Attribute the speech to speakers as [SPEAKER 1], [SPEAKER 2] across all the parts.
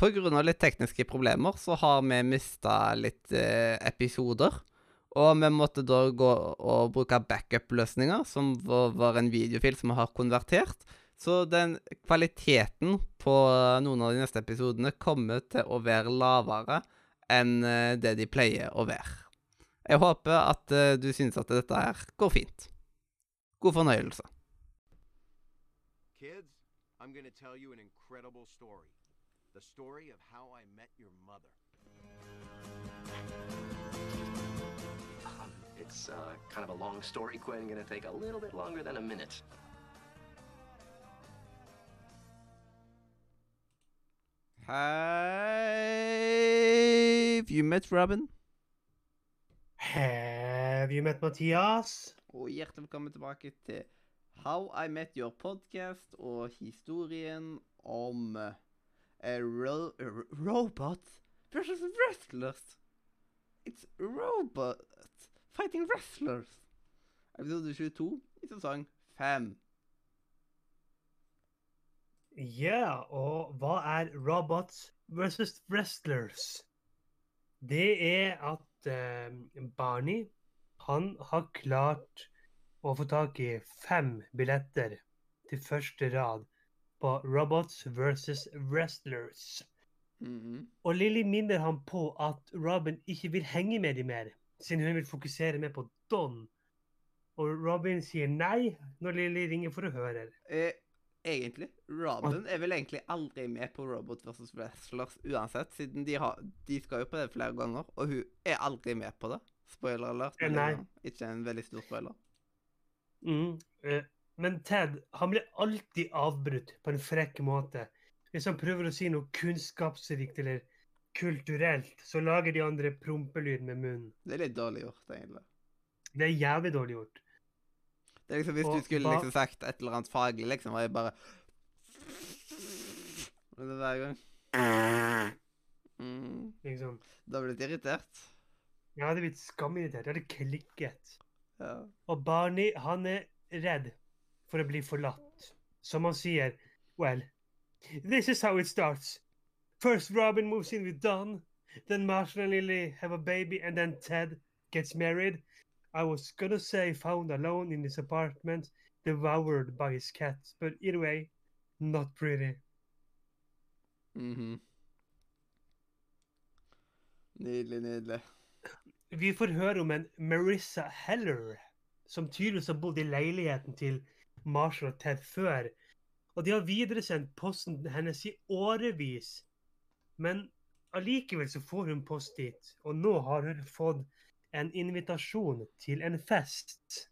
[SPEAKER 1] Av litt tekniske problemer så har vi mista litt eh, episoder. Og vi måtte da gå og bruke backup-løsninger, som var, en videofil som vi har konvertert. Så den kvaliteten på noen av de neste episodene kommer til å være lavere enn eh, det de pleier å være. Jeg håper at eh, du synes at dette her går fint. God fornøyelse.
[SPEAKER 2] Kids. The story of how I met your mother.
[SPEAKER 3] Um, it's uh, kind of a long story, Quinn. Gonna take a little bit longer than a minute.
[SPEAKER 1] Have you met Robin?
[SPEAKER 4] Have you met Mathias?
[SPEAKER 1] Og hjertelig velkommen tilbake til How I Met Your Podcast og historien om uh, ro ro robot versus wrestlers. It's robot fighting wrestlers. Episode 22 i sesong 5.
[SPEAKER 4] Ja, og hva er robots versus wrestlers? Det er at eh, Barney, han har klart å få tak i fem billetter til første rad på robots versus wrestlers.
[SPEAKER 1] Mhm.
[SPEAKER 4] Og Lilly minner han på at Robin ikke vil henge med dem mer, siden hun vil fokusere mer på Don. Og Robin sier nei når Lilly ringer for å høre.
[SPEAKER 1] Eh, egentlig, Robin er vel egentlig aldri med på Robot versus Wrestlers uansett, siden de, har, de skal jo på det flere ganger, og hun er aldri med på det. Spoiler alert. Eh,
[SPEAKER 4] Nei.
[SPEAKER 1] Ikke en veldig stor spoiler.
[SPEAKER 4] Mm. eh, Men Ted han blir alltid avbrutt på en frekk måte. Hvis han prøver å si noe kunnskapsrikt eller kulturelt, så lager de andre prompelyd med munnen.
[SPEAKER 1] Det er litt dårlig gjort, egentlig.
[SPEAKER 4] Det er jævlig dårlig gjort.
[SPEAKER 1] Det er liksom Hvis
[SPEAKER 4] Og
[SPEAKER 1] du skulle liksom sagt et eller annet faglig, liksom, var jeg bare Og det Hver gang. Mm,
[SPEAKER 4] Liksom.
[SPEAKER 1] da ble blitt irritert.
[SPEAKER 4] Jeg hadde blitt skamirritert. Jeg hadde klikket.
[SPEAKER 1] Ja.
[SPEAKER 4] Og Barney, han er redd for å bli forlatt. Som han sier, well, this is how it starts. First Robin moves in with Don, then Marshall and Lily have a baby, and then Ted gets married. I was gonna say found alone in his apartment, devoured by his cat, but either way, not pretty.
[SPEAKER 1] mhm. Nydelig, nydelig.
[SPEAKER 4] Vi får høre om en Marissa Heller, som tydeligvis har bodd i leiligheten til Marshall og Ted før. Og de har videresendt posten hennes i årevis. Men allikevel så får hun post dit. Og nå har hun fått en invitasjon til en fest.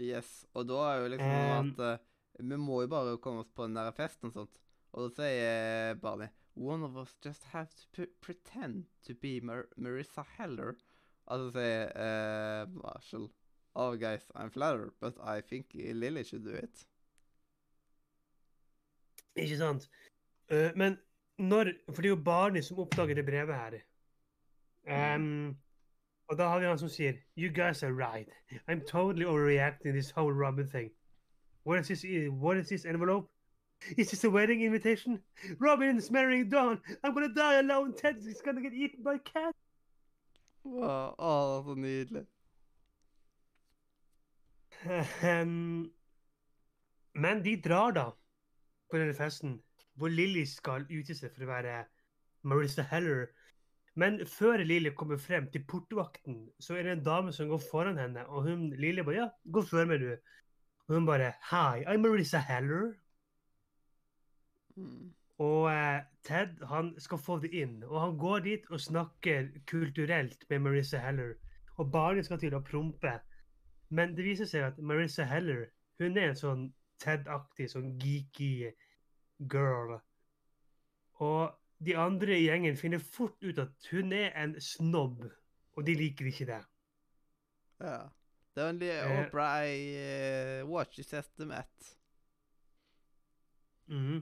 [SPEAKER 1] Yes. Og da er jo liksom
[SPEAKER 4] Um,
[SPEAKER 1] at uh, Vi må jo bare komme oss på den der festen og sånt. Og da sier Barney One of us just have to pretend to be Mar Marissa Heller. Og så sier uh, Marshall Oh, guys, I'm flattered, but I think Lily should do it.
[SPEAKER 4] Ikke sant? Uh, men når For det er jo Barney som oppdager det brevet her. Um, og da har vi han som sier You guys are right. I'm totally overreacting this whole Robin thing. What is this, what is this envelope? Is this a wedding invitation? Robin is marrying Dawn. I'm gonna die alone. Ted is gonna get eaten by cat.
[SPEAKER 1] Oh, that's så nydelig.
[SPEAKER 4] Ehm, men de drar da på denne festen, hvor Lily skal utgi seg for å være Marissa Heller. Men før Lily kommer frem til portvakten, så er det en dame som går foran henne. Og hun, Lily bare 'Ja, gå før meg, du'. Og hun bare 'Hi, I'm Marissa Heller'.
[SPEAKER 1] Mm.
[SPEAKER 4] Og eh, Ted han skal få det inn, og han går dit og snakker kulturelt med Marissa Heller. Og barnet skal til å prompe. Men det viser seg at Marissa Heller hun er en sånn Ted-aktig, sånn geeky girl. Og de andre i gjengen finner fort ut at hun er en snobb, og de liker ikke det.
[SPEAKER 1] Ja. Det er en opera I uh, watch is estimate.
[SPEAKER 4] Mm.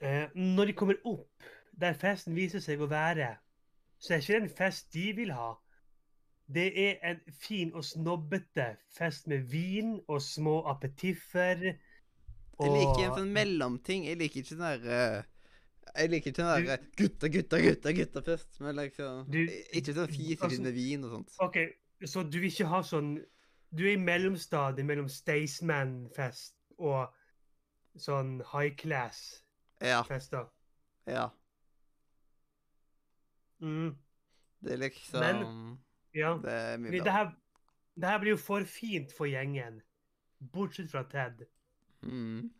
[SPEAKER 4] Eh, når de kommer opp der festen viser seg å være, så er ikke det en fest de vil ha. Det er en fin og snobbete fest med vin og små apetiffer.
[SPEAKER 1] Jeg liker en sånn mellomting. Jeg liker ikke sånn derre eh, Jeg liker ikke den derre gutta, gutta, gutta, gutta-fest. Men liksom
[SPEAKER 4] Du-
[SPEAKER 1] Ikke sånn fisefyll
[SPEAKER 4] altså-
[SPEAKER 1] med vin og sånt.
[SPEAKER 4] OK, så du vil ikke ha sånn Du er i mellomstadiet mellom Staysman-fest og sånn high class-fester.
[SPEAKER 1] Ja. Ja.
[SPEAKER 4] Mm,
[SPEAKER 1] Det er liksom
[SPEAKER 4] Men- ja.
[SPEAKER 1] Det er mye
[SPEAKER 4] Fordi det her, det her blir jo for fint for gjengen. Bortsett fra Ted.
[SPEAKER 1] Mm.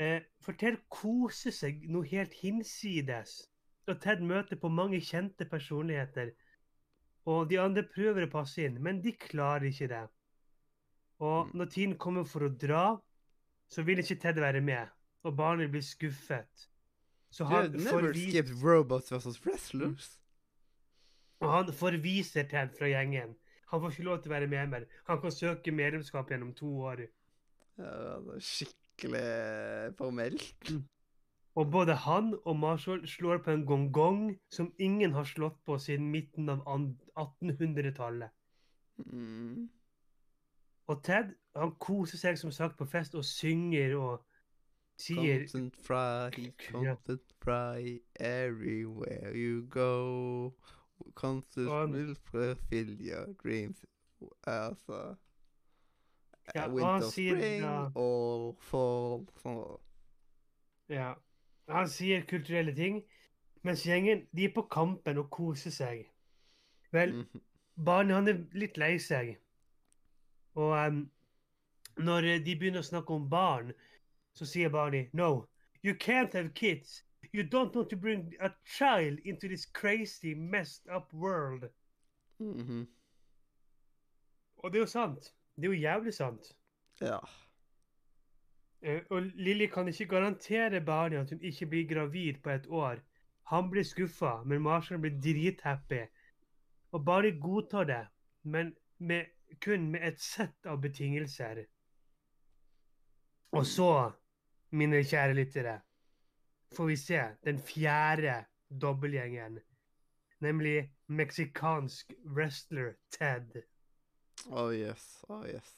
[SPEAKER 4] Eh, for Ted koser seg noe helt hinsides. Og Ted møter på mange kjente personligheter. Og de andre prøver å passe inn, men de klarer ikke det. Og
[SPEAKER 1] Mm.
[SPEAKER 4] når tiden kommer for å dra, så vil ikke Ted være med. Og barnet blir skuffet. Så han,
[SPEAKER 1] have never
[SPEAKER 4] forvis
[SPEAKER 1] skipped robots versus wrestlers.
[SPEAKER 4] Og han forviser Ted fra gjengen. Han får ikke lov til å være med mer. Han kan søke medlemskap gjennom to år.
[SPEAKER 1] Ja, det er skikkelig formelt.
[SPEAKER 4] Og både han og Marshall slår på en gong-gong som ingen har slått på siden midten av 1800-tallet.
[SPEAKER 1] Mm.
[SPEAKER 4] Og Ted han koser seg som sagt på fest og synger og sier
[SPEAKER 1] Constant fry, constant fry, everywhere you go. Constant
[SPEAKER 4] on.
[SPEAKER 1] will fulfill your dreams. Altså
[SPEAKER 4] Ja,
[SPEAKER 1] eh,
[SPEAKER 4] han
[SPEAKER 1] Winter,
[SPEAKER 4] sier
[SPEAKER 1] spring,
[SPEAKER 4] ja.
[SPEAKER 1] all, fall sånn.
[SPEAKER 4] Ja. Han sier kulturelle ting, mens gjengen de er på kampen og koser seg. Vel,
[SPEAKER 1] mm
[SPEAKER 4] -hmm. barnet han er litt lei seg. Og um, når de begynner å snakke om barn, så sier barnet No, you can't have kids. You don't want to bring a child into this crazy, messed up world.
[SPEAKER 1] Mhm.
[SPEAKER 4] Og det er jo sant. Det er jo jævlig sant.
[SPEAKER 1] Ja.
[SPEAKER 4] Eh, og Lilly kan ikke garantere Barney at hun ikke blir gravid på et år. Han blir skuffa, men Marshall blir drithappy. Og Barney godtar det, men med, kun med et sett av betingelser. Og så, mine kjære lyttere, får vi se den fjerde dobbeltgjengen. Nemlig meksikansk wrestler Ted.
[SPEAKER 1] Oh yes, oh yes.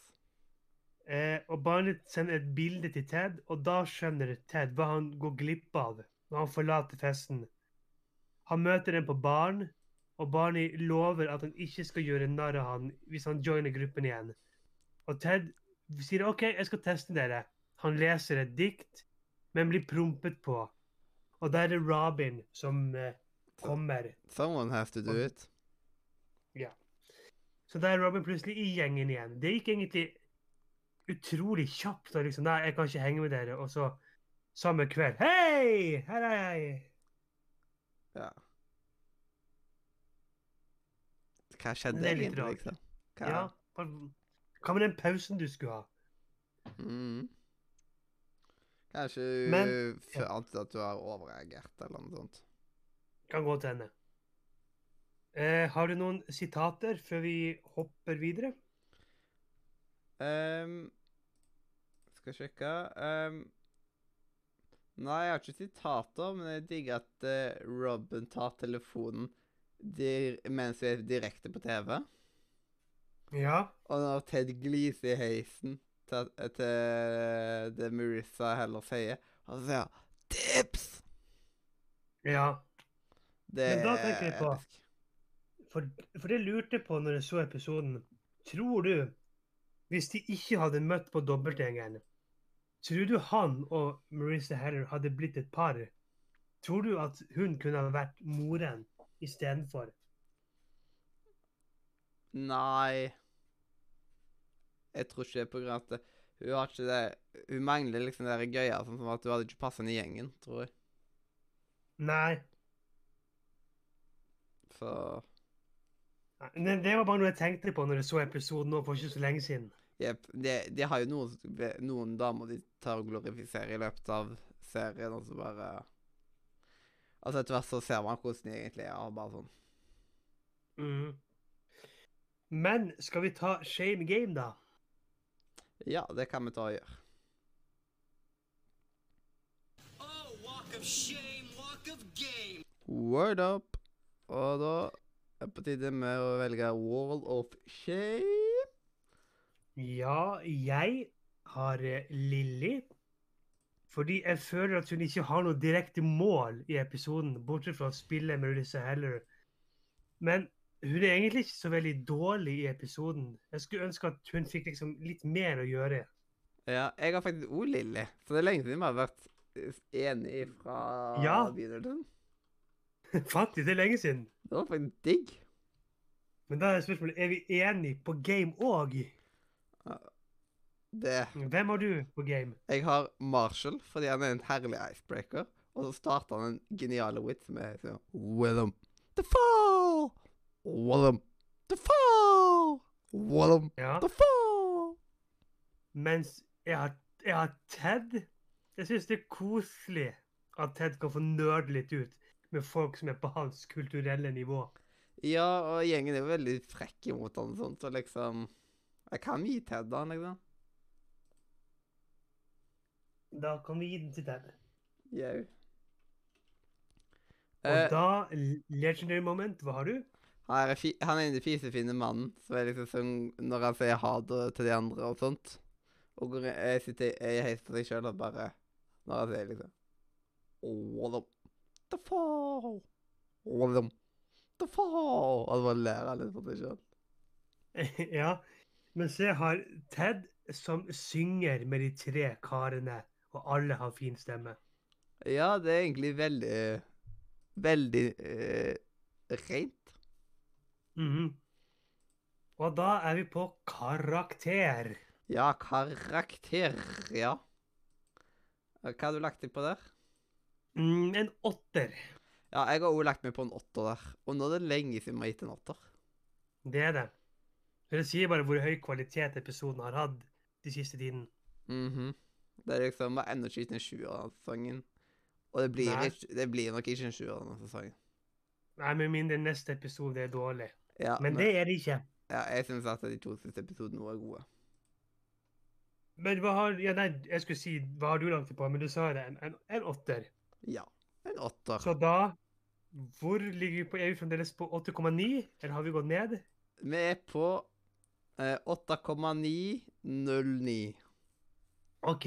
[SPEAKER 4] Eh, og Barney sender et bilde til Ted, og da skjønner Ted hva han går glipp av når han forlater festen. Han møter en på baren, og Barney lover at han ikke skal gjøre narr av han hvis han joiner gruppen igjen. Og Ted sier OK, jeg skal teste dere. Han leser et dikt, men blir prompet på. Og da er det Robin som uh, kommer.
[SPEAKER 1] Someone has to do
[SPEAKER 4] Og-
[SPEAKER 1] it.
[SPEAKER 4] Så da er Robin plutselig i gjengen igjen. Det gikk egentlig utrolig kjapt. Og liksom, nei, jeg kan ikke henge med dere. Og så samme kveld Hei! Her er jeg!
[SPEAKER 1] Ja. Hva skjedde
[SPEAKER 4] Det er litt
[SPEAKER 1] egentlig,
[SPEAKER 4] rart.
[SPEAKER 1] liksom? Hva?
[SPEAKER 4] Ja. Hva med den pausen du skulle ha?
[SPEAKER 1] Mm. Kanskje
[SPEAKER 4] Men-
[SPEAKER 1] følte at du har overreagert, eller noe sånt.
[SPEAKER 4] Kan godt hende. Eh, har du noen sitater før vi hopper videre?
[SPEAKER 1] Um, skal sjekke um, Nei, jeg har ikke sitater, men jeg digger at uh, Robin tar telefonen mens vi er direkte på TV.
[SPEAKER 4] Ja.
[SPEAKER 1] Og når Ted gliser i heisen til, til det Marissa heller sier, og så sier han 'Tips!'
[SPEAKER 4] Ja.
[SPEAKER 1] Det
[SPEAKER 4] Men da tenker jeg på- For, for det lurte på når jeg så episoden. Tror du, hvis de ikke hadde møtt på dobbeltgjengeren, tror du han og Marissa Heller hadde blitt et par? Tror du at hun kunne ha vært moren istedenfor?
[SPEAKER 1] Nei Jeg tror ikke det er på grunn av at hun har ikke det Hun mangler liksom det der gøya, sånn som at hun hadde ikke passet inn i gjengen, tror jeg.
[SPEAKER 4] Nei.
[SPEAKER 1] Så
[SPEAKER 4] Nei, Det det var bare noe jeg tenkte på når jeg så episoden nå for ikke så lenge siden.
[SPEAKER 1] Jepp. De, de har jo noen, noen damer de tar og glorifiserer i løpet av serien, og så bare Altså, etter hvert så ser man hvordan de egentlig er, og bare sånn
[SPEAKER 4] Mm. Men skal vi ta Shame Game, da?
[SPEAKER 1] Ja, det kan vi ta og gjøre.
[SPEAKER 5] Oh, walk of shame, walk of game.
[SPEAKER 1] Word up. Og da er det på tide med å velge Wall of Shame.
[SPEAKER 4] Ja, jeg har eh, Lilly. Fordi jeg føler at hun ikke har noe direkte mål i episoden, bortsett fra å spille med Melissa Heller. Men hun er egentlig ikke så veldig dårlig i episoden. Jeg skulle ønske at hun fikk liksom litt mer å gjøre.
[SPEAKER 1] Ja, jeg har faktisk òg Lilly, så det er lenge siden vi har vært enige fra
[SPEAKER 4] Ja.
[SPEAKER 1] begynnelsen.
[SPEAKER 4] Faktisk, det er lenge siden.
[SPEAKER 1] Det var faktisk digg.
[SPEAKER 4] Men da er spørsmålet, er vi enige på game òg?
[SPEAKER 1] Det
[SPEAKER 4] Hvem har du på game?
[SPEAKER 1] Jeg har Marshall fordi han er en herlig icebreaker. Og så starter han en genial wit som er sånn Willem the fall! Willem the fall! Wallum
[SPEAKER 4] Ja.
[SPEAKER 1] the fall!
[SPEAKER 4] Mens jeg har, jeg har Ted. Jeg syns det er koselig at Ted kan få nerde litt ut med folk som er på hans kulturelle nivå.
[SPEAKER 1] Ja, og gjengen er jo veldig frekk imot han og sånt, så liksom Jeg kan gi Ted han, liksom.
[SPEAKER 4] Da kan vi gi den til Ted.
[SPEAKER 1] Jau.
[SPEAKER 4] Og
[SPEAKER 1] uh,
[SPEAKER 4] da, legendary moment, hva har du?
[SPEAKER 1] Han er, fi han er den fisefine mannen som er liksom sånn Når han sier ha det til de andre og sånt. Og går, jeg sitter i heiser på seg sjøl og bare Når han sier liksom What the fall! What the fall! Og bare ler han litt for seg sjøl.
[SPEAKER 4] ja, men se, har Ted som synger med de tre karene, og alle har fin stemme.
[SPEAKER 1] Ja, det er egentlig veldig Veldig eh, rent.
[SPEAKER 4] Mhm. Og da er vi på karakter.
[SPEAKER 1] Ja, karakter, ja. Hva har du lagt deg på der?
[SPEAKER 4] Mm, en åtter.
[SPEAKER 1] Ja, jeg har òg lagt meg på en åtter der. Og nå er det lenge siden vi har gitt en åtter.
[SPEAKER 4] Det er det. Det sier bare hvor høy kvalitet episoden har hatt de siste tiden.
[SPEAKER 1] Mhm. Det er liksom bare ennå ikke den sesongen. Og det blir, ikke, det blir nok ikke en sjuende sesongen.
[SPEAKER 4] Nei, med mindre neste episode er dårlig.
[SPEAKER 1] Ja,
[SPEAKER 4] Men det er det ikke.
[SPEAKER 1] ja, jeg syns at de to siste episodene var gode.
[SPEAKER 4] Men hva har Ja, nei, jeg skulle si hva har du lagt det på, men du sa det. En, en, en åtter.
[SPEAKER 1] Ja. En åtter.
[SPEAKER 4] Så da Hvor ligger vi på? Er vi fremdeles på 8,9, eller har vi gått ned?
[SPEAKER 1] Vi er på eh, 8,909.
[SPEAKER 4] OK.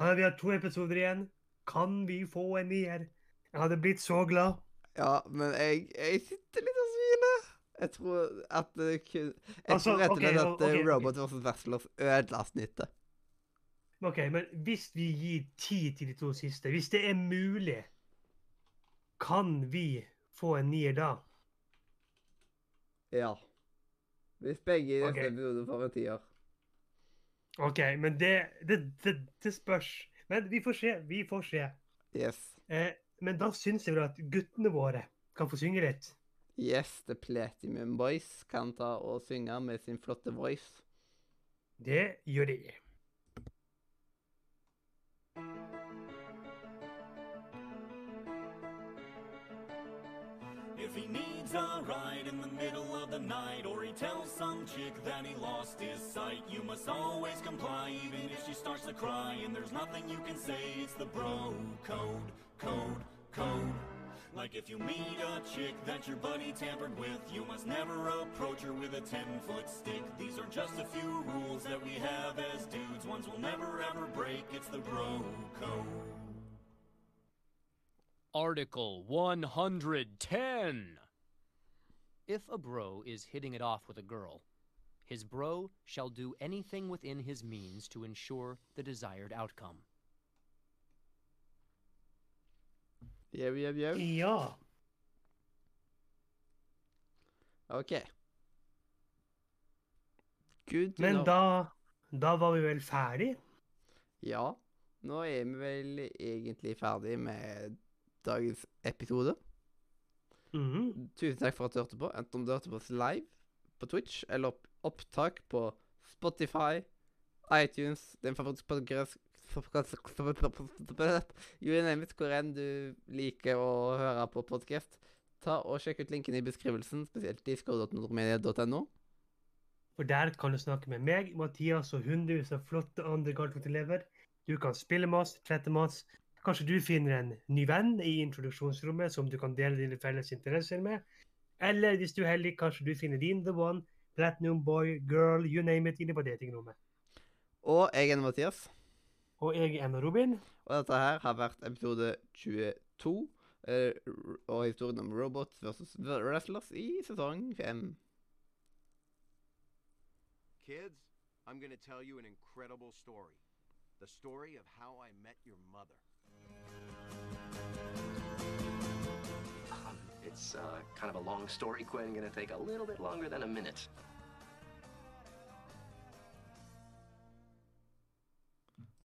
[SPEAKER 4] Ja, vi har to episoder igjen. Kan vi få en nier? Jeg hadde blitt så glad.
[SPEAKER 1] Ja, men jeg, jeg sitter litt og smiler. Jeg tror at det kun Jeg
[SPEAKER 4] Altså,
[SPEAKER 1] tror rett og
[SPEAKER 4] slett
[SPEAKER 1] slett at
[SPEAKER 4] ok,
[SPEAKER 1] eh. Robot vs. Wrestlers ødela snittet.
[SPEAKER 4] OK, men hvis vi gir ti til de to siste, hvis det er mulig, kan vi få en nier da?
[SPEAKER 1] Ja. Hvis begge i neste
[SPEAKER 4] Ok.
[SPEAKER 1] episode får en tier.
[SPEAKER 4] OK, men det, det, det, det spørs. Men vi får se. Vi får se.
[SPEAKER 1] Yes.
[SPEAKER 4] Eh, men da syns jeg vel at guttene våre kan få synge litt.
[SPEAKER 1] Yes, The Platinum Boys kan ta og synge med sin flotte voice.
[SPEAKER 4] Det gjør de.
[SPEAKER 5] If he needs a ride in the middle of the night, or he tells some chick that he lost his sight, you must always comply, even if she starts to cry. And there's nothing you can say, it's the bro code, code, code. Like if you meet a chick that your buddy tampered with, you must never approach her with a 10 foot stick. These are just a few rules that we have as dudes, ones we'll never ever break. It's the bro code.
[SPEAKER 6] Article 110. If a bro is hitting it off with a girl, his bro shall do anything within his means to ensure the desired outcome.
[SPEAKER 1] Jau, jau, jau.
[SPEAKER 4] Ja.
[SPEAKER 1] OK. Good to
[SPEAKER 4] Men
[SPEAKER 1] know.
[SPEAKER 4] da Da var vi vel ferdig?
[SPEAKER 1] Ja. Nå er vi vel egentlig ferdig med dagens episode.
[SPEAKER 4] Mhm.
[SPEAKER 1] Tusen takk for at du hørte på. Enten om du hørte på oss live på Twitch, eller opp opptak på Spotify, iTunes, din favorittpodkast You name it, hvor enn du liker å høre på podkast. Ta og Sjekk ut linken i beskrivelsen, spesielt disco.nordmedia.no.
[SPEAKER 4] For der kan du snakke med meg, Mathias og hundrevis av flotte andre Gartfot-elever. Du kan spille med oss, trette med oss. Kanskje du finner en ny venn i introduksjonsrommet som du kan dele dine felles interesser med. Eller hvis du er heldig, kanskje du finner din the one, platinum boy, girl, you name it, inne på datingrommet.
[SPEAKER 1] Og jeg er Mathias.
[SPEAKER 4] Og jeg er Emma Robin.
[SPEAKER 1] Og dette her har vært episode 22, eh, r- og historien om robots versus wrestlers i sesong 5.
[SPEAKER 2] Kids, I'm going to tell you an incredible story. The story of how I met your mother.
[SPEAKER 3] Um, it's uh, kind of a long story, Quinn. Gonna take a little bit longer than a minute.